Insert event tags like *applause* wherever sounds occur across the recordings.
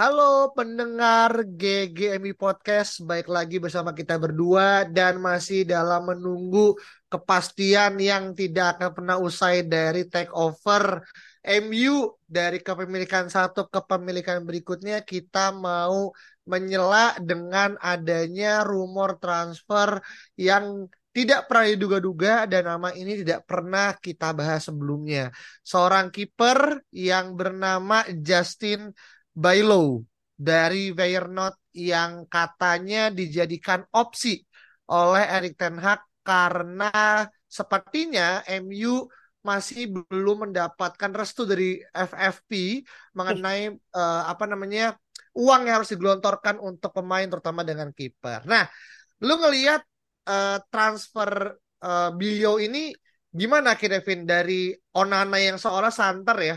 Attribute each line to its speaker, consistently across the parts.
Speaker 1: Halo pendengar GGMI Podcast, baik lagi bersama kita berdua dan masih dalam menunggu kepastian yang tidak akan pernah usai dari take over MU dari kepemilikan satu ke kepemilikan berikutnya kita mau menyela dengan adanya rumor transfer yang tidak pernah diduga-duga dan nama ini tidak pernah kita bahas sebelumnya. Seorang kiper yang bernama Justin Bailo dari Feyenoord yang katanya dijadikan opsi oleh Erik Ten Hag karena sepertinya MU masih belum mendapatkan restu dari FFP mengenai uh, *laughs* apa namanya uang yang harus digelontorkan untuk pemain terutama dengan kiper. Nah, lu ngelihat uh, transfer uh, Bilio ini gimana Kevin dari Onana yang seolah santer ya?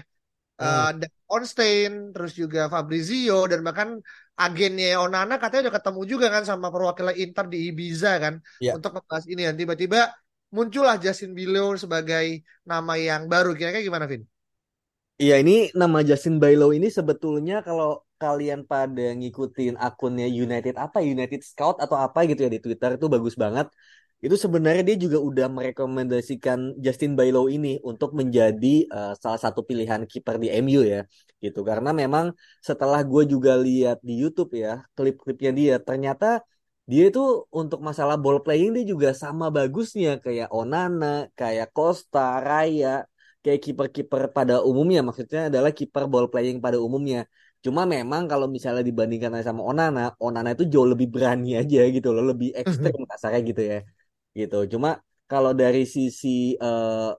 Speaker 1: Uh, hmm. Onstein, terus juga Fabrizio dan bahkan agennya Onana katanya udah ketemu juga kan sama perwakilan Inter di Ibiza kan yeah. untuk membahas ini dan tiba-tiba muncullah Justin Bilo sebagai nama yang baru. Kira-kira gimana, Vin?
Speaker 2: Iya, ini nama Justin Bailo ini sebetulnya kalau kalian pada ngikutin akunnya United apa United Scout atau apa gitu ya di Twitter itu bagus banget itu sebenarnya dia juga udah merekomendasikan Justin Bailo ini untuk menjadi uh, salah satu pilihan kiper di MU ya gitu. Karena memang setelah gue juga lihat di YouTube ya klip-klipnya dia ternyata dia itu untuk masalah ball playing dia juga sama bagusnya. Kayak Onana kayak Costa Raya kayak kiper-kiper pada umumnya. Maksudnya adalah kiper ball playing pada umumnya. Cuma memang kalau misalnya dibandingkan sama Onana, Onana itu jauh lebih berani aja gitu loh, lebih ekstrem kasarnya gitu ya gitu. Cuma kalau dari sisi uh,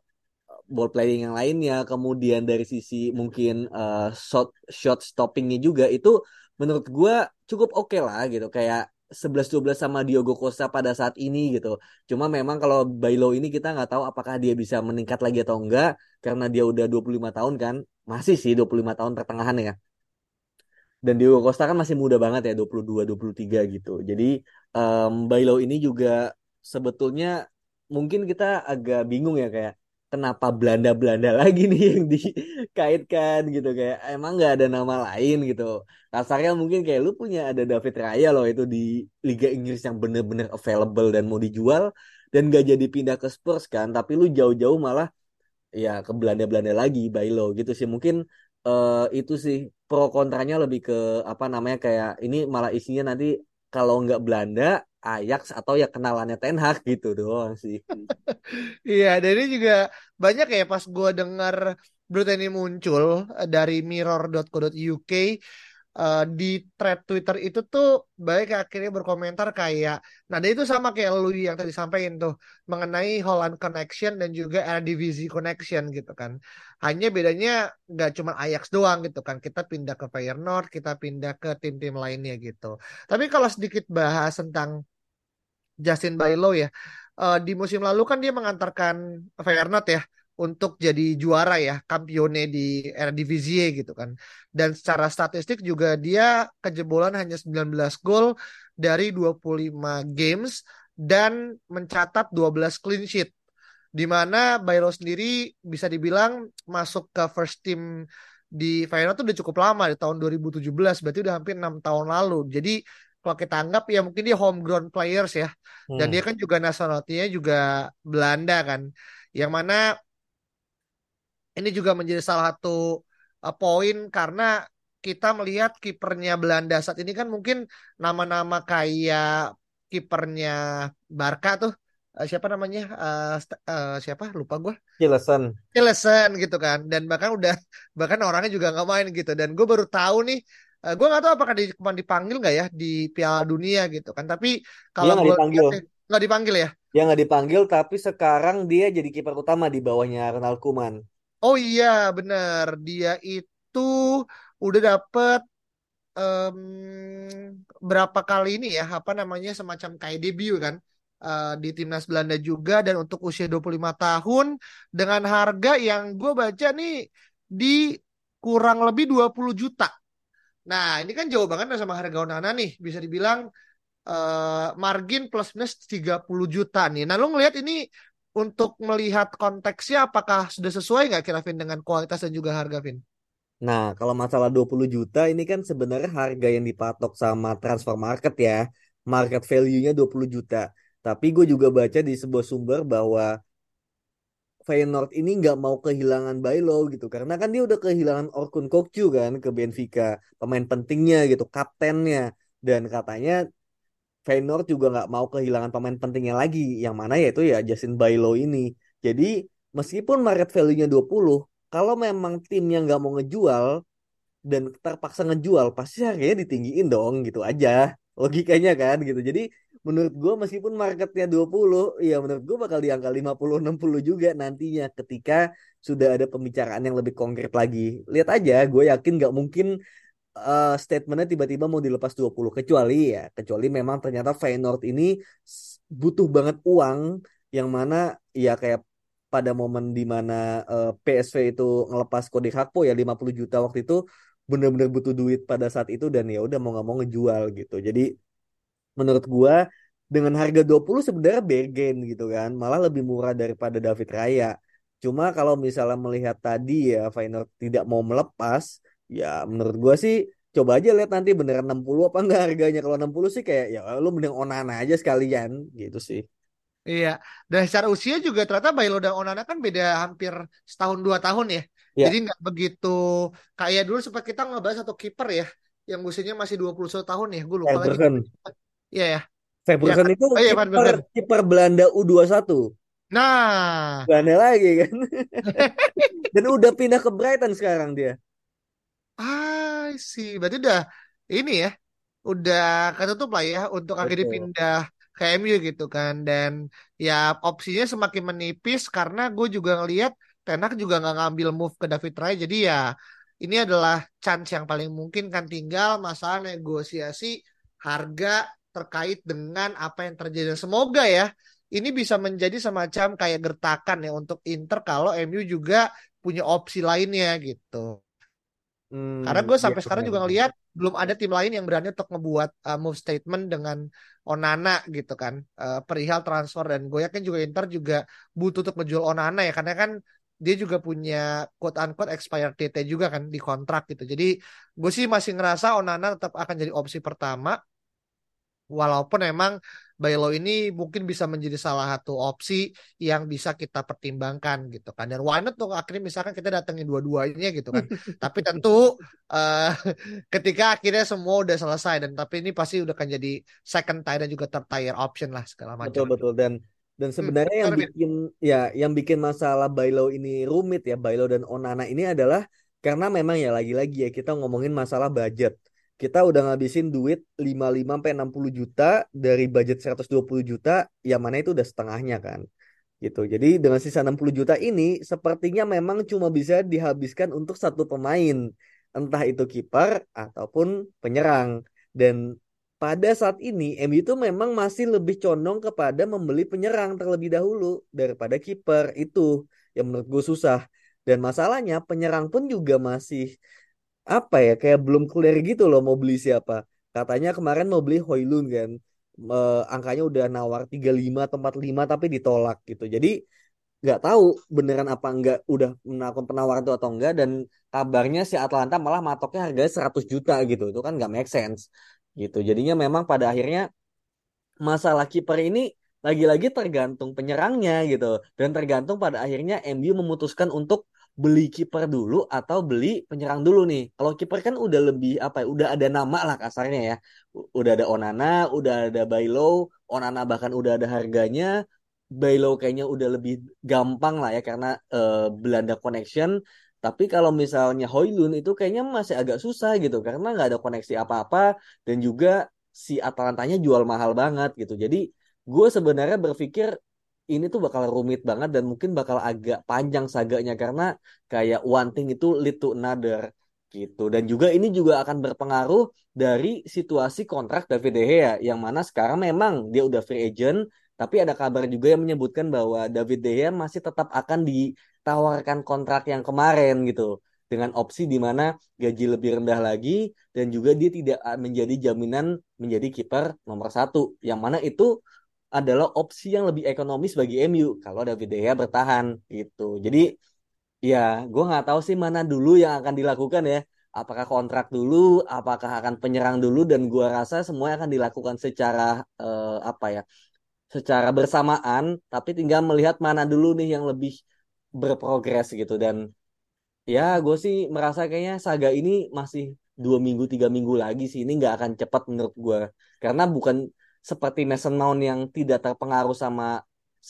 Speaker 2: ball playing yang lainnya, kemudian dari sisi mungkin uh, shot shot stoppingnya juga itu menurut gue cukup oke okay lah gitu. Kayak 11-12 sama Diogo Costa pada saat ini gitu. Cuma memang kalau Bailo ini kita nggak tahu apakah dia bisa meningkat lagi atau enggak karena dia udah 25 tahun kan. Masih sih 25 tahun pertengahan ya. Dan Diogo Costa kan masih muda banget ya 22 23 gitu. Jadi um, Bailo ini juga sebetulnya mungkin kita agak bingung ya kayak kenapa Belanda-Belanda *laughs* lagi nih yang dikaitkan gitu kayak emang nggak ada nama lain gitu. Kasarnya mungkin kayak lu punya ada David Raya loh itu di Liga Inggris yang bener-bener available dan mau dijual dan gak jadi pindah ke Spurs kan tapi lu jauh-jauh malah ya ke Belanda-Belanda lagi Bailo gitu sih. Mungkin uh, itu sih pro kontranya lebih ke apa namanya kayak ini malah isinya nanti kalau nggak Belanda Ajax atau ya kenalannya Ten Hag gitu doang sih. *laughs*
Speaker 1: Iya, dan ini juga banyak ya pas gue dengar berita ini muncul eh, dari mirror.co.uk uh, di thread Twitter itu tuh baik akhirnya berkomentar kayak nah itu sama kayak lu yang tadi sampaikan tuh mengenai Holland Connection dan juga Eredivisie Connection gitu kan. Hanya bedanya nggak cuma Ajax doang gitu kan. Kita pindah ke Feyenoord, kita pindah ke tim-tim lainnya gitu. Tapi kalau sedikit bahas tentang Justin Bailo ya. Uh, di musim lalu kan dia mengantarkan Feyenoord ya untuk jadi juara ya, kampione di Eredivisie gitu kan. Dan secara statistik juga dia kejebolan hanya 19 gol dari 25 games dan mencatat 12 clean sheet. Di mana Bailo sendiri bisa dibilang masuk ke first team di Feyenoord tuh udah cukup lama di tahun 2017 berarti udah hampir enam tahun lalu. Jadi kalau kita anggap ya mungkin dia homegrown players ya. Dan hmm. dia kan juga nationality juga Belanda kan. Yang mana ini juga menjadi salah satu uh, poin karena kita melihat kipernya Belanda saat ini kan mungkin nama-nama kayak kipernya Barca tuh uh, siapa namanya uh, uh, siapa lupa gue
Speaker 2: Kilesen
Speaker 1: Kilesen gitu kan dan bahkan udah bahkan orangnya juga nggak main gitu dan gue baru tahu nih uh, eh, gue nggak tahu apakah di, dipanggil nggak ya di Piala Dunia gitu kan tapi kalau
Speaker 2: nggak dipanggil
Speaker 1: nggak dipanggil ya
Speaker 2: dia nggak dipanggil tapi sekarang dia jadi kiper utama di bawahnya Ronald Koeman
Speaker 1: Oh iya, bener. Dia itu udah dapet em, berapa kali ini ya, apa namanya, semacam kayak debut kan. eh, di timnas Belanda juga dan untuk usia 25 tahun dengan harga yang gue baca nih di kurang lebih 20 juta. Nah, ini kan jauh banget sama harga Onana nih. Bisa dibilang eh, margin plus minus 30 juta nih. Nah, lu ngelihat ini untuk melihat konteksnya apakah sudah sesuai nggak kira Vin dengan kualitas dan juga harga Vin?
Speaker 2: Nah, kalau masalah 20 juta ini kan sebenarnya harga yang dipatok sama transfer market ya. Market value-nya 20 juta. Tapi gue juga baca di sebuah sumber bahwa Feyenoord ini nggak mau kehilangan Bailo gitu. Karena kan dia udah kehilangan Orkun Kokcu kan ke Benfica. Pemain pentingnya gitu, kaptennya. Dan katanya Feyenoord juga nggak mau kehilangan pemain pentingnya lagi. Yang mana yaitu ya Justin Bailo ini. Jadi meskipun market value-nya 20, kalau memang timnya nggak mau ngejual, dan terpaksa ngejual pasti harganya ditinggiin dong gitu aja logikanya kan gitu jadi menurut gue meskipun marketnya 20 ya menurut gue bakal di angka 50-60 juga nantinya ketika sudah ada pembicaraan yang lebih konkret lagi lihat aja gue yakin nggak mungkin eh, statementnya tiba-tiba mau dilepas 20 kecuali ya kecuali memang ternyata Feyenoord ini butuh banget uang yang mana ya kayak pada momen di mana eh, PSV itu ngelepas Cody Gakpo ya 50 juta waktu itu bener-bener butuh duit pada saat itu dan ya udah mau nggak mau ngejual gitu. Jadi menurut gua dengan harga 20 sebenarnya bargain gitu kan, malah lebih murah daripada David Raya. Cuma kalau misalnya melihat tadi ya Feyenoord tidak mau melepas, ya menurut gua sih coba aja lihat nanti beneran 60 apa enggak harganya. Kalau 60 sih kayak ya lu mending Onana aja sekalian gitu sih.
Speaker 1: Iya, dan secara usia juga ternyata Bailo dan Onana kan beda hampir setahun dua tahun ya. Jadi
Speaker 2: Ya,
Speaker 1: nggak begitu kayak dulu sempat kita ngebahas satu kiper ya, yang usianya masih 21 tahun ya. Gue lupa lagi. Iya ya,
Speaker 2: Verbruggen
Speaker 1: kan?
Speaker 2: itu
Speaker 1: Oh iya
Speaker 2: kiper kiper Belanda U21.
Speaker 1: Nah,
Speaker 2: Belanda lagi kan. *laughs* Dan udah pindah ke Brighton sekarang dia.
Speaker 1: ah sih, berarti udah ini ya, udah ketutup lah ya untuk akhirnya
Speaker 2: Betul.
Speaker 1: pindah ke MU gitu kan. Dan ya opsinya semakin menipis karena gue juga ngelihat Ten Hag juga nggak ngambil move ke David Raya. Jadi ya ini adalah chance yang paling mungkin kan tinggal masalah negosiasi harga terkait dengan apa yang terjadi. Semoga ya ini bisa menjadi semacam kayak gertakan ya untuk Inter kalau MU juga punya opsi lainnya gitu. Karena
Speaker 2: Hmm,
Speaker 1: gue
Speaker 2: iya
Speaker 1: sampai sekarang juga ngelihat belum ada tim lain yang berani untuk ngebuat uh, move statement dengan Onana gitu kan uh, perihal transfer dan gue yakin juga Inter juga butuh untuk ngejual Onana ya karena kan dia juga punya quote unquote expired date juga kan di kontrak gitu. Jadi gue sih masih ngerasa Onana tetap akan jadi opsi pertama Walaupun emang Bailo ini mungkin bisa menjadi salah satu opsi yang bisa kita pertimbangkan gitu kan. Dan why not tuh akhirnya misalkan kita datengin dua-duanya gitu kan. *laughs* Tapi tentu eh, *laughs* ketika akhirnya semua udah selesai dan tapi ini pasti udah akan jadi second tier dan juga third tier option lah segala macam.
Speaker 2: Betul betul dan dan
Speaker 1: Hmm,
Speaker 2: sebenarnya yang
Speaker 1: gimana, Vin?
Speaker 2: bikin ya yang bikin masalah Bailo ini rumit ya Bailo dan Onana ini adalah karena memang ya lagi-lagi ya kita ngomongin masalah budget. Kita udah ngabisin duit 55 sampai 60 juta dari budget 120 juta yang mana itu udah setengahnya kan. Gitu. Jadi dengan sisa 60 juta ini sepertinya memang cuma bisa dihabiskan untuk satu pemain. Entah itu kiper ataupun penyerang. Dan pada saat ini MU itu memang masih lebih condong kepada membeli penyerang terlebih dahulu daripada kiper itu yang menurut gue susah. Dan masalahnya penyerang pun juga masih apa ya kayak belum clear gitu loh mau beli siapa. Katanya kemarin mau beli Hoylund kan. Eh, angkanya udah nawar 35 atau 45 tapi ditolak gitu. Jadi nggak tahu beneran apa enggak udah melakukan penawaran itu atau enggak dan kabarnya si Atlanta malah matoknya harganya 100 juta gitu. Itu kan nggak make sense gitu. Jadinya memang pada akhirnya masalah kiper ini lagi-lagi tergantung penyerangnya gitu dan tergantung pada akhirnya MU memutuskan untuk beli kiper dulu atau beli penyerang dulu nih. Kalau kiper kan udah lebih apa ya, udah ada nama lah kasarnya ya. Udah ada Onana, udah ada Bailo, Onana bahkan udah ada harganya. Bailo kayaknya udah lebih gampang lah ya karena eh, Belanda connection. Tapi kalau misalnya Hoylund itu kayaknya masih agak susah gitu karena nggak ada koneksi apa-apa dan juga si Atalantanya jual mahal banget gitu. Jadi gue sebenarnya berpikir ini tuh bakal rumit banget dan mungkin bakal agak panjang saganya karena kayak one thing itu lead to another gitu. Dan juga ini juga akan berpengaruh dari situasi kontrak David De Gea yang mana sekarang memang dia udah free agent tapi ada kabar juga yang menyebutkan bahwa David De Gea masih tetap akan ditawarkan kontrak yang kemarin gitu dengan opsi di mana gaji lebih rendah lagi dan juga dia tidak menjadi jaminan menjadi kiper nomor satu yang mana itu adalah opsi yang lebih ekonomis bagi MU kalau David De Gea bertahan gitu. Jadi ya gue nggak tahu sih mana dulu yang akan dilakukan ya. Apakah kontrak dulu, apakah akan penyerang dulu dan gue rasa semuanya akan dilakukan secara uh, apa ya, secara bersamaan. Tapi tinggal melihat mana dulu nih yang lebih berprogres gitu dan ya gue sih merasa kayaknya saga ini masih dua minggu tiga minggu lagi sih ini nggak akan cepat menurut gue karena bukan seperti Mason Mount yang tidak terpengaruh sama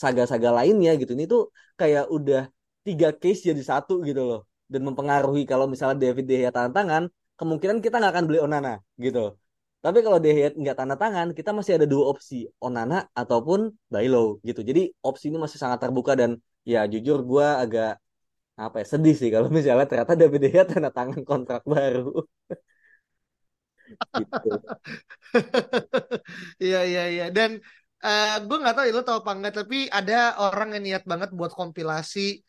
Speaker 2: saga-saga lainnya gitu. Ini tuh kayak udah tiga case jadi satu gitu loh. Dan mempengaruhi kalau misalnya David De Gea tanda tangan, kemungkinan kita nggak akan beli Onana gitu. Tapi kalau De Gea nggak tanda tangan, kita masih ada dua opsi, Onana ataupun Bailo gitu. Jadi opsi ini masih sangat terbuka dan ya jujur gue agak apa ya sedih sih kalau *laughs* misalnya ternyata David De Gea tanda tangan kontrak baru. *laughs*
Speaker 1: gitu. *laughs* Iya iya iya dan uh, eh, gue nggak tahu ya, lo tau apa enggak tapi ada orang yang niat banget buat kompilasi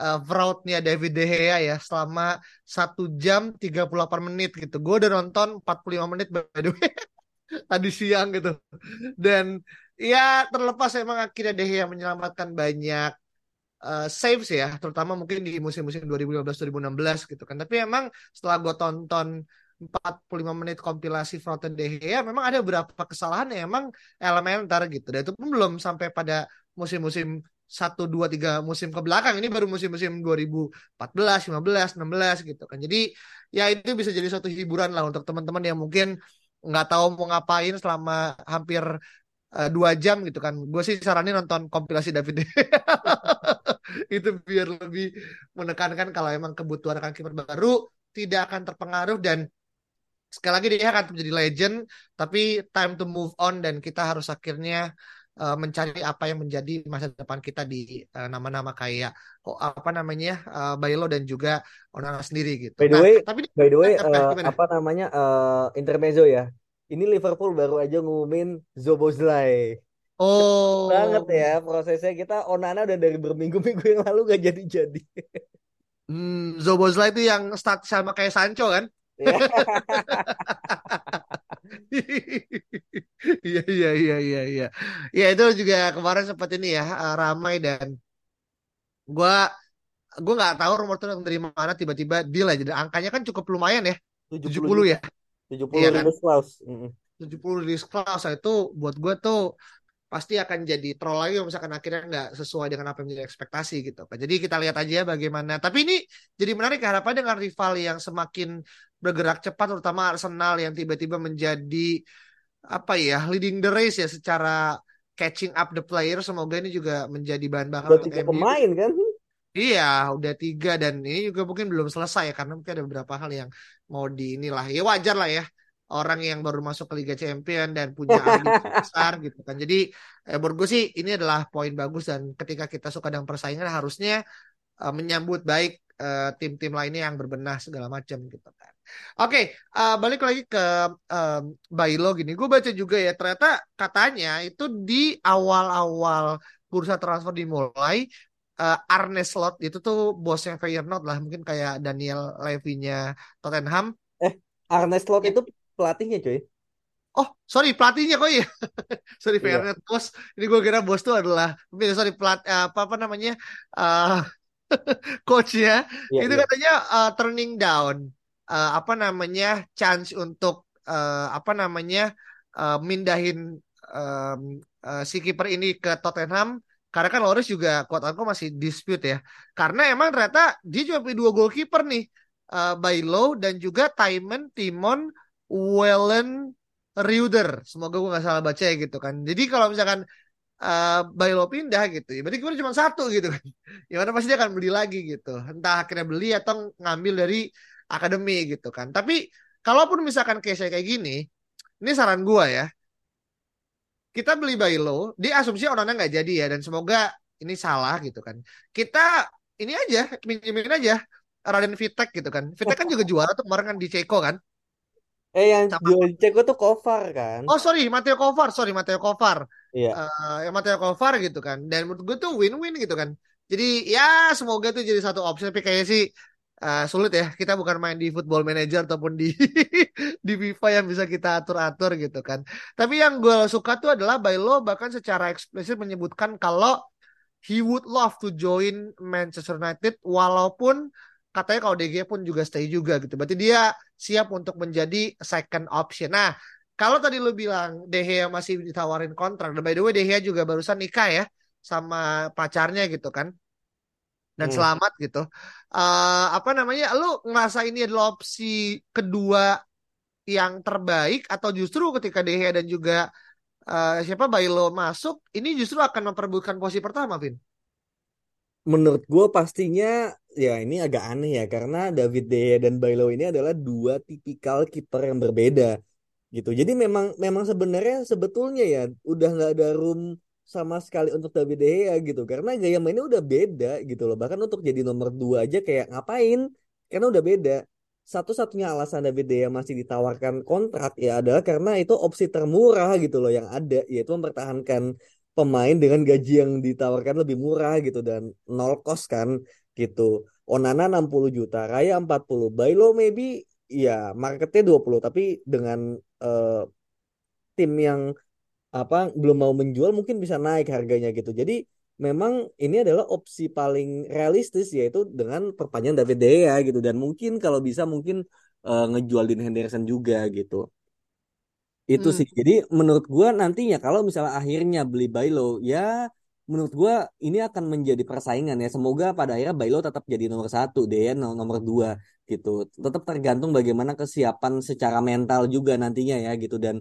Speaker 1: uh, fraudnya David De Gea ya selama satu jam 38 menit gitu. Gue udah nonton 45 menit by the way *laughs* tadi siang gitu. Dan ya terlepas emang akhirnya De Gea menyelamatkan banyak uh, saves ya, terutama mungkin di musim-musim 2015-2016 gitu kan. Tapi emang setelah gue tonton 45 menit kompilasi Frontend De Gea memang ada beberapa kesalahan yang emang elementer gitu. Dan itu pun belum sampai pada musim-musim satu dua tiga musim ke belakang ini baru musim-musim 2014, 15, 16 gitu kan. Jadi ya itu bisa jadi suatu hiburan lah untuk teman-teman yang mungkin nggak tahu mau ngapain selama hampir uh, dua jam gitu kan. Gue sih saranin nonton kompilasi David *laughs* itu biar lebih menekankan kalau emang kebutuhan akan kiper baru tidak akan terpengaruh dan sekali lagi dia akan menjadi legend tapi time to move on dan kita harus akhirnya uh, mencari apa yang menjadi masa depan kita di uh, nama-nama kayak oh, apa namanya uh, Bailo dan juga Onana sendiri gitu.
Speaker 2: By the nah, way, tapi by the way uh, apa namanya uh, intermezzo ya. Ini Liverpool baru aja ngumumin Zobozlai.
Speaker 1: Oh,
Speaker 2: banget ya prosesnya kita Onana udah dari berminggu-minggu yang lalu gak jadi-jadi.
Speaker 1: hmm, Zobozlai itu yang start sama kayak Sancho kan? Iya iya iya iya iya. Ya itu juga kemarin sempat ini ya eh, ramai dan gua gue nggak tahu rumor itu dari mana tiba-tiba deal aja. Dan angkanya kan cukup lumayan ya. 70, 70 ya.
Speaker 2: 70 iya kan? clause.
Speaker 1: Mm -hmm. 70 rilis clause itu buat gue tuh pasti akan jadi troll lagi kalau misalkan akhirnya nggak sesuai dengan apa yang menjadi ekspektasi gitu. Jadi kita lihat aja bagaimana. Tapi ini jadi menarik harapan dengan rival yang semakin bergerak cepat terutama Arsenal yang tiba-tiba menjadi apa ya leading the race ya secara catching up the player semoga ini juga menjadi bahan bakar
Speaker 2: untuk MU. pemain kan?
Speaker 1: Iya, udah tiga dan ini juga mungkin belum selesai ya karena mungkin ada beberapa hal yang mau di inilah ya wajar lah ya orang yang baru masuk ke Liga Champion dan punya *laughs* besar gitu kan. Jadi eh, menurut gue sih ini adalah poin bagus dan ketika kita suka dengan persaingan harusnya uh, menyambut baik uh, tim-tim lainnya yang berbenah segala macam gitu kan. Oke, okay, uh, balik lagi ke uh, Bailo gini. Gue baca juga ya ternyata katanya itu di awal-awal bursa transfer dimulai uh, Arne Slot itu tuh bosnya Feyenoord lah mungkin kayak Daniel Levy-nya Tottenham.
Speaker 2: Eh, Arne Slot itu pelatihnya cuy.
Speaker 1: Oh, sorry pelatihnya kok ya. *laughs* sorry iya. bos. Ini gue kira bos tuh adalah sorry pelat apa apa namanya uh, *laughs* coachnya. Iya, itu iya. katanya uh, turning down uh, apa namanya chance untuk uh, apa namanya uh, mindahin um, uh, si kiper ini ke Tottenham karena kan Loris juga kuat aku masih dispute ya. Karena emang ternyata dia cuma punya dua goalkeeper nih. Uh, Bailo dan juga Timon Timon Wellen Reuter. Semoga gue gak salah baca ya gitu kan. Jadi kalau misalkan uh, pindah gitu, ya berarti gue cuma satu gitu kan. *laughs* Ya mana pasti dia akan beli lagi gitu. Entah akhirnya beli atau ngambil dari akademi gitu kan. Tapi kalaupun misalkan case kayak gini, ini saran gue ya. kita beli Bailo, di asumsi Onana nggak jadi ya dan semoga ini salah gitu kan. Kita ini aja minjemin aja Raden Vitek gitu kan. Vitek kan juga juara tuh kemarin kan di Ceko kan.
Speaker 2: Eh yang
Speaker 1: Sama-
Speaker 2: jual Ceko tuh Kovar kan?
Speaker 1: Oh sorry Matteo Kovar, sorry Matteo Kovar.
Speaker 2: Iya.
Speaker 1: Eh yang Matteo Kovar gitu kan. Dan menurut gue tuh win-win gitu kan. Jadi ya semoga tuh jadi satu opsi tapi kayaknya sih eh, sulit ya. Kita bukan main di Football Manager ataupun di *laughs* di FIFA yang bisa kita atur-atur gitu kan. Tapi yang gue suka tuh adalah Bailo bahkan secara eksplisit menyebutkan kalau he would love to join Manchester United walaupun katanya kalau DG pun juga stay juga gitu. Berarti dia siap untuk menjadi second option. Nah, kalau tadi lu bilang De Gea masih ditawarin kontrak, dan by the way De Gea juga barusan nikah ya sama pacarnya gitu kan. Dan
Speaker 2: Hmm.
Speaker 1: selamat gitu. Eh apa namanya? Lu ngerasa ini adalah opsi kedua yang terbaik atau justru ketika De Gea dan juga eh, siapa Bailo masuk, ini justru akan memperebutkan posisi pertama, Vin?
Speaker 2: Menurut gue pastinya ya ini agak aneh ya karena David De Gea dan Bailo ini adalah dua tipikal kiper yang berbeda gitu. Jadi memang memang sebenarnya sebetulnya ya udah nggak ada room sama sekali untuk David De Gea gitu karena gaya mainnya udah beda gitu loh. Bahkan untuk jadi nomor dua aja kayak ngapain? Karena udah beda. Satu-satunya alasan David De Gea masih ditawarkan kontrak ya adalah karena itu opsi termurah gitu loh yang ada yaitu mempertahankan pemain dengan gaji yang ditawarkan lebih murah gitu dan nol cost kan gitu. Onana 60 juta, Raya 40, Bailo maybe ya marketnya 20 tapi dengan eh, tim yang apa belum mau menjual mungkin bisa naik harganya gitu. Jadi memang ini adalah opsi paling realistis yaitu dengan perpanjangan David De Gea gitu dan mungkin kalau bisa mungkin eh, ngejual Dean Henderson juga gitu. Itu
Speaker 1: Hmm.
Speaker 2: sih. Jadi menurut gua nantinya kalau misalnya akhirnya beli Bailo, ya menurut gua ini akan menjadi persaingan ya. Semoga pada akhirnya Bailo tetap jadi nomor satu, Dean no- nomor dua gitu. Tetap tergantung bagaimana kesiapan secara mental juga nantinya ya gitu. Dan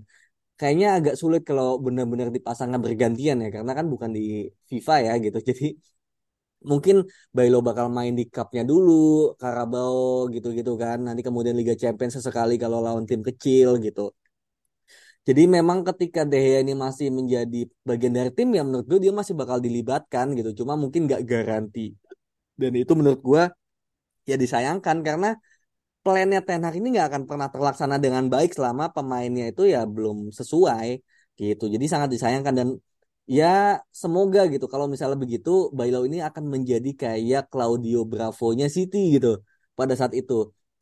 Speaker 2: kayaknya agak sulit kalau benar-benar dipasangnya bergantian ya, karena kan bukan di FIFA ya gitu. *laughs* Jadi mungkin Bailo bakal main di cupnya dulu, Carabao gitu-gitu kan. Nanti kemudian Liga Champions sesekali kalau lawan tim kecil gitu. Jadi memang ketika De Gea ini masih menjadi bagian dari tim ya menurut gue dia masih bakal dilibatkan gitu. Cuma mungkin nggak garanti. Dan itu menurut gue ya disayangkan karena plannya Ten Hag ini nggak akan pernah terlaksana dengan baik selama pemainnya itu ya belum sesuai gitu. Jadi sangat disayangkan dan ya semoga gitu kalau misalnya begitu Bailo ini akan menjadi kayak Claudio Bravo-nya City gitu pada saat itu.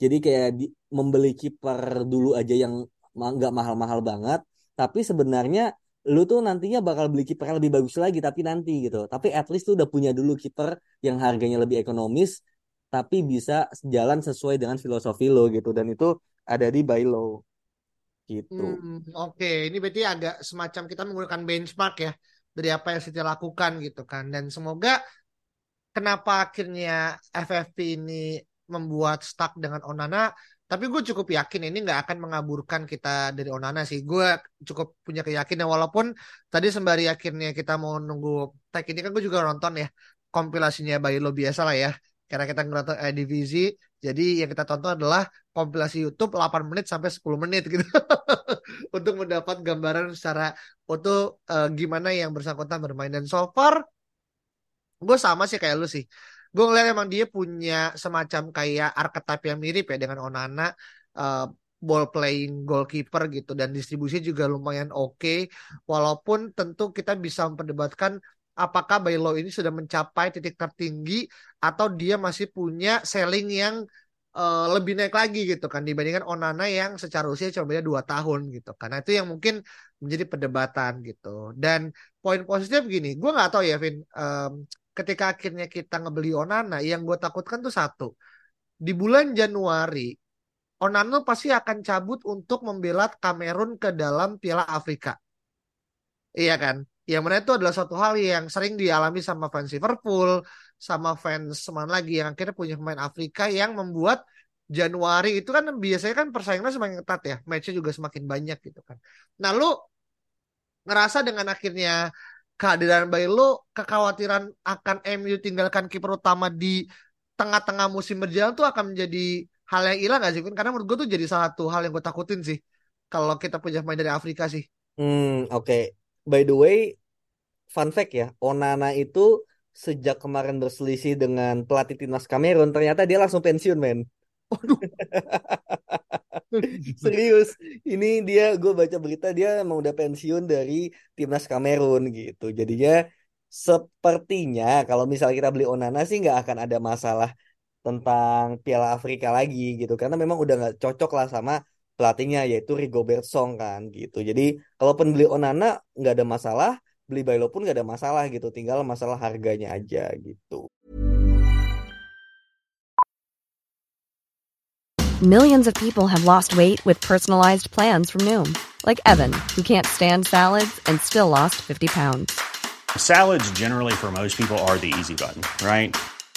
Speaker 2: Jadi kayak di, membeli kiper dulu aja yang nggak mahal-mahal banget, tapi sebenarnya lu tuh nantinya bakal beli kiper lebih bagus lagi tapi nanti gitu. Tapi at least tuh udah punya dulu kiper yang harganya lebih ekonomis tapi bisa jalan sesuai dengan filosofi lo gitu dan itu ada di Bailo gitu.
Speaker 1: Hmm, oke, ini berarti agak semacam kita menggunakan benchmark ya dari apa yang City lakukan gitu kan. Dan semoga kenapa akhirnya FFP ini membuat stuck dengan Onana, tapi gue cukup yakin ini nggak akan mengaburkan kita dari Onana sih. Gue cukup punya keyakinan walaupun tadi sembari akhirnya kita mau nunggu tag ini kan gue juga nonton ya kompilasinya Bailo biasa lah ya. Karena kita nonton eh, divisi, jadi yang kita tonton adalah kompilasi YouTube 8 menit sampai 10 menit gitu. *laughs* Untuk mendapat gambaran secara foto eh, gimana yang bersangkutan bermain. Dan so far, gue sama sih kayak lu sih. Gue ngeliat emang dia punya semacam kayak archetype yang mirip ya dengan Onana. eh, ball playing goalkeeper gitu. Dan distribusi juga lumayan oke. Walaupun tentu kita bisa memperdebatkan apakah Bailo ini sudah mencapai titik tertinggi atau dia masih punya selling yang eh, lebih naik lagi gitu kan dibandingkan Onana yang secara usia cuma beda 2 tahun gitu. Karena itu yang mungkin menjadi perdebatan gitu. Dan poin positif begini, gue nggak tahu ya Vin, em, ketika akhirnya kita ngebeli Onana, yang gue takutkan tuh satu, di bulan Januari Onana pasti akan cabut untuk membela Kamerun ke dalam Piala Afrika. Iya kan? Yang mana itu adalah suatu hal yang sering dialami sama fans Liverpool, sama fans mana lagi yang akhirnya punya pemain Afrika yang membuat Januari itu kan biasanya kan persaingannya semakin ketat ya, matchnya juga semakin banyak gitu kan. Nah lu ngerasa dengan akhirnya kehadiran Bailo, kekhawatiran akan MU tinggalkan kiper utama di tengah-tengah musim berjalan tuh akan menjadi hal yang hilang gak sih? Karena menurut gue tuh jadi salah satu hal yang gue takutin sih kalau kita punya pemain dari Afrika sih.
Speaker 2: Hmm, oke. By the way, fun fact ya, Onana itu sejak kemarin berselisih dengan pelatih timnas Kamerun, ternyata dia langsung pensiun, men. *laughs* Serius, ini dia gue baca berita dia emang udah pensiun dari timnas Kamerun gitu. Jadinya sepertinya kalau misalnya kita beli Onana sih nggak akan ada masalah tentang Piala Afrika lagi gitu karena memang udah nggak cocok lah sama pelatihnya yaitu Rigobert Song kan gitu. Jadi kalaupun beli Onana nggak ada masalah, beli Bailo pun nggak ada masalah gitu, tinggal masalah harganya aja gitu.
Speaker 3: Millions of people have lost weight with personalized plans from Noom, like Evan, who can't stand salads and still lost 50 pounds.
Speaker 4: Salads, generally, for most people, are the easy button, right?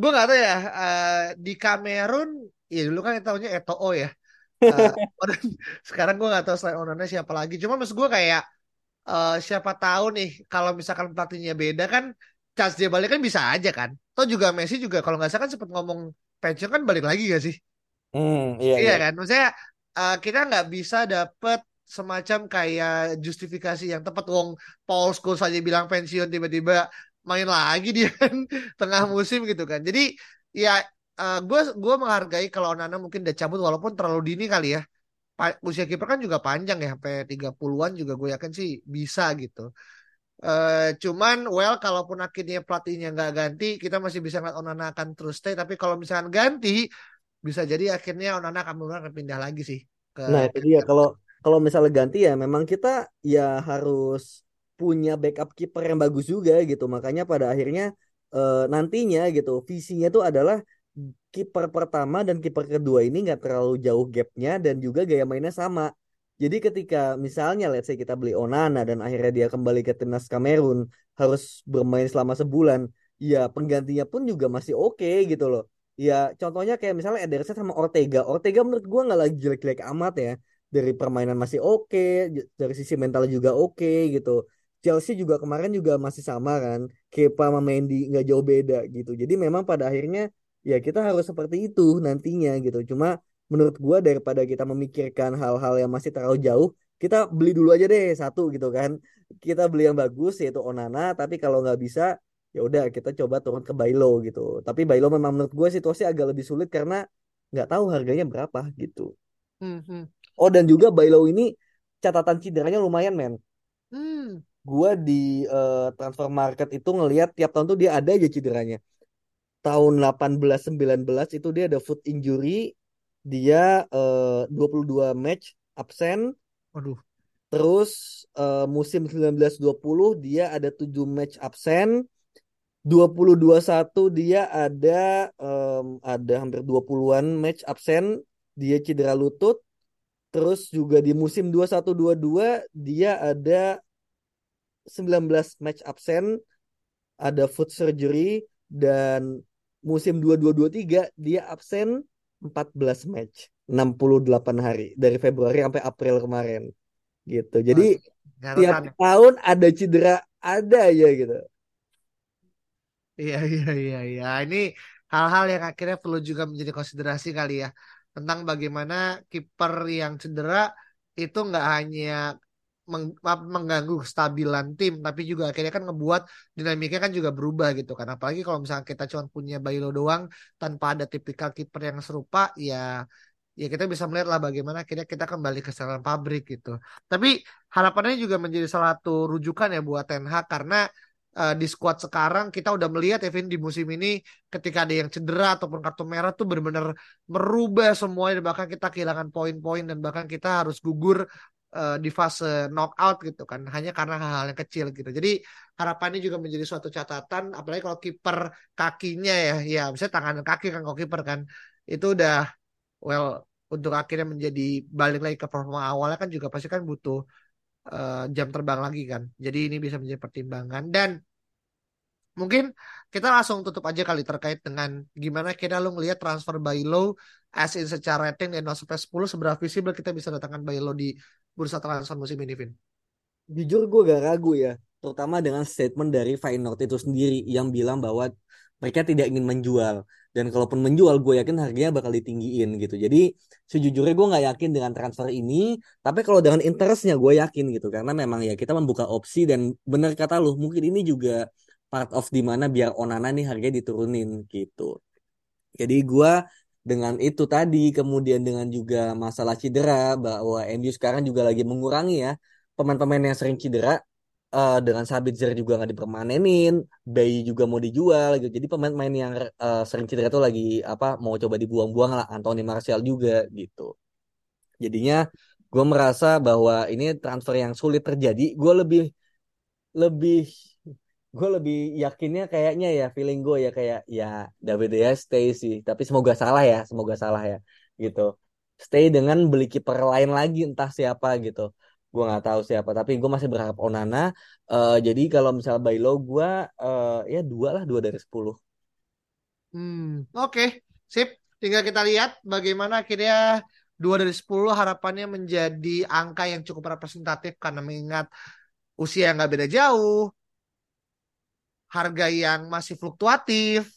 Speaker 1: gue gak tahu ya, uh, di Kamerun, ya dulu kan tahunya Eto'o ya. *laughs* Uh, sekarang gue gak tahu selain Onana siapa lagi. Cuma maksud gue kayak, uh, siapa tahu nih, kalau misalkan pelatihnya beda kan, chance dia balik kan bisa aja kan. Toh juga Messi juga, kalau nggak salah kan sempat ngomong pensiun kan balik lagi gak sih?
Speaker 2: Hmm, iya,
Speaker 1: Iya
Speaker 2: iya.
Speaker 1: kan, maksudnya uh, kita nggak bisa dapet semacam kayak justifikasi yang tepat wong Paul Scholes saja bilang pensiun tiba-tiba main lagi dia kan tengah musim gitu kan. Jadi ya gue uh, gue menghargai kalau Onana mungkin udah cabut walaupun terlalu dini kali ya. Pa- usia kiper kan juga panjang ya sampai 30-an juga gue yakin sih bisa gitu. Uh, cuman well kalaupun akhirnya pelatihnya nggak ganti kita masih bisa ngeliat Onana akan terus stay tapi kalau misalkan ganti bisa jadi akhirnya Onana akan benar pindah lagi sih ke
Speaker 2: Nah, itu dia kalau kalau misalnya ganti ya memang kita ya harus punya backup kiper yang bagus juga gitu. Makanya pada akhirnya eh, nantinya gitu visinya itu adalah kiper pertama dan kiper kedua ini nggak terlalu jauh gapnya dan juga gaya mainnya sama. Jadi ketika misalnya let's say kita beli Onana dan akhirnya dia kembali ke timnas Kamerun harus bermain selama sebulan, ya penggantinya pun juga masih oke gitu loh. Ya contohnya kayak misalnya Ederson sama Ortega. Ortega menurut gua nggak lagi jelek-jelek amat ya. Dari permainan masih oke, dari sisi mental juga oke gitu. Chelsea juga kemarin juga masih sama kan. Kepa sama Mendy nggak jauh beda gitu. Jadi memang pada akhirnya ya kita harus seperti itu nantinya gitu. Cuma menurut gua daripada kita memikirkan hal-hal yang masih terlalu jauh, kita beli dulu aja deh satu gitu kan. Kita beli yang bagus yaitu Onana, tapi kalau nggak bisa ya udah kita coba turun ke Bailo gitu. Tapi Bailo memang menurut gue situasi agak lebih sulit karena nggak tahu harganya berapa gitu.
Speaker 1: Hmm, hmm.
Speaker 2: Oh dan juga Bailo ini catatan cederanya lumayan men.
Speaker 1: Hmm.
Speaker 2: Gue di uh, transfer market itu ngelihat tiap tahun tuh dia ada aja cederanya. Tahun 18-19 itu dia ada foot injury, dia uh, 22 match absen.
Speaker 1: Waduh.
Speaker 2: Terus uh, musim 19-20 dia ada 7 match absen. 2021 dia ada um, ada hampir 20-an match absen, dia cedera lutut. Terus juga di musim 21-22 dia ada 19 match absen, ada foot surgery dan musim 22-23 dia absen 14 match, 68 hari dari Februari sampai April kemarin. Gitu. Jadi
Speaker 1: Gak
Speaker 2: tiap
Speaker 1: tahan ya.
Speaker 2: tahun ada cedera ada aja gitu.
Speaker 1: Iya iya iya iya. Ini hal-hal yang akhirnya perlu juga menjadi konsiderasi kali ya tentang bagaimana kiper yang cedera itu nggak hanya meng- mengganggu kestabilan tim, tapi juga akhirnya kan ngebuat dinamiknya kan juga berubah gitu kan. Apalagi kalau misalnya kita cuma punya Bailo doang tanpa ada tipikal kiper yang serupa, ya ya kita bisa melihat lah bagaimana akhirnya kita kembali ke setelan pabrik gitu. Tapi harapannya juga menjadi salah satu rujukan ya buat Ten karena uh, di squad sekarang kita udah melihat Evin di musim ini ketika ada yang cedera ataupun kartu merah tuh benar-benar merubah semuanya bahkan kita kehilangan poin-poin dan bahkan kita harus gugur uh, di fase knockout gitu kan hanya karena hal-hal yang kecil gitu. Jadi harapannya juga menjadi suatu catatan apalagi kalau kiper kakinya ya ya misalnya tangan kaki kan kalau kiper kan itu udah well untuk akhirnya menjadi balik lagi ke performa awalnya kan juga pasti kan butuh uh, jam terbang lagi kan. Jadi ini bisa menjadi pertimbangan dan mungkin kita langsung tutup aja kali terkait dengan gimana kita lo ngelihat transfer Bailo as in secara rating dan 0 sampai 10 seberapa visible kita bisa datangkan Bailo di bursa transfer musim ini, Vin.
Speaker 2: Jujur gue gak ragu ya, terutama dengan statement dari Feyenoord itu sendiri yang bilang bahwa mereka tidak ingin menjual. Dan kalaupun menjual gue yakin harganya bakal ditinggiin gitu. Jadi sejujurnya gue nggak yakin dengan transfer ini tapi kalau dengan interestnya gue yakin gitu. Karena memang ya kita membuka opsi dan benar kata lu mungkin ini juga part of di mana biar Onana nih harganya diturunin gitu. Jadi gue dengan itu tadi kemudian dengan juga masalah cedera bahwa MU sekarang juga lagi mengurangi ya pemain-pemain yang sering cedera uh, dengan Sabitzer juga nggak dipermanenin, Bayi juga mau dijual gitu. Jadi pemain-pemain yang uh, sering cedera itu lagi apa mau coba dibuang-buang lah, Anthony Martial juga gitu. Jadinya gue merasa bahwa ini transfer yang sulit terjadi. Gue lebih lebih gue lebih yakinnya kayaknya ya feeling gue ya kayak ya David ya stay sih. Tapi semoga salah ya, semoga salah ya gitu. Stay dengan beli kiper lain lagi entah siapa gitu gue nggak tahu siapa tapi gue masih berharap Onana uh, jadi kalau misalnya Bailo gue uh, ya dua lah dua dari sepuluh
Speaker 1: hmm oke okay. sip tinggal kita lihat bagaimana akhirnya dua dari sepuluh harapannya menjadi angka yang cukup representatif karena mengingat usia yang nggak beda jauh harga yang masih fluktuatif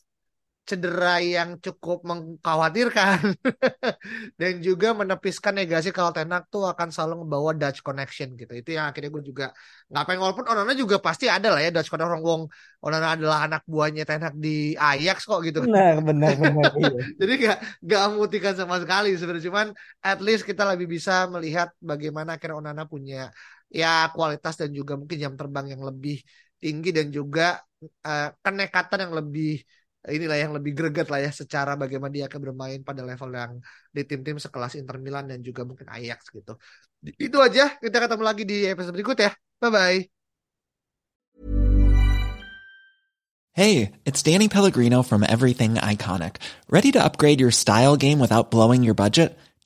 Speaker 1: cedera yang cukup mengkhawatirkan *laughs* dan juga menepiskan negasi kalau Tenak tuh akan selalu membawa Dutch connection gitu. Itu yang akhirnya gue juga nggak pengen walaupun Onana juga pasti ada lah ya Dutch connection. Wong Onana adalah anak buahnya Tenak di Ajax kok gitu.
Speaker 2: Benar benar benar *laughs* iya.
Speaker 1: jadi gak gak memutihkan sama sekali sebenarnya. Cuman at least kita lebih bisa melihat bagaimana akhirnya Onana punya ya kualitas dan juga mungkin jam terbang yang lebih tinggi dan juga uh, kenekatan yang lebih inilah yang lebih greget lah ya secara bagaimana dia akan bermain pada level yang di tim-tim sekelas Inter Milan dan juga mungkin Ajax gitu. Itu aja, kita ketemu lagi di episode berikut ya. Bye bye.
Speaker 5: Hey, it's Danny Pellegrino from Everything Iconic. Ready to upgrade your style game without blowing your budget?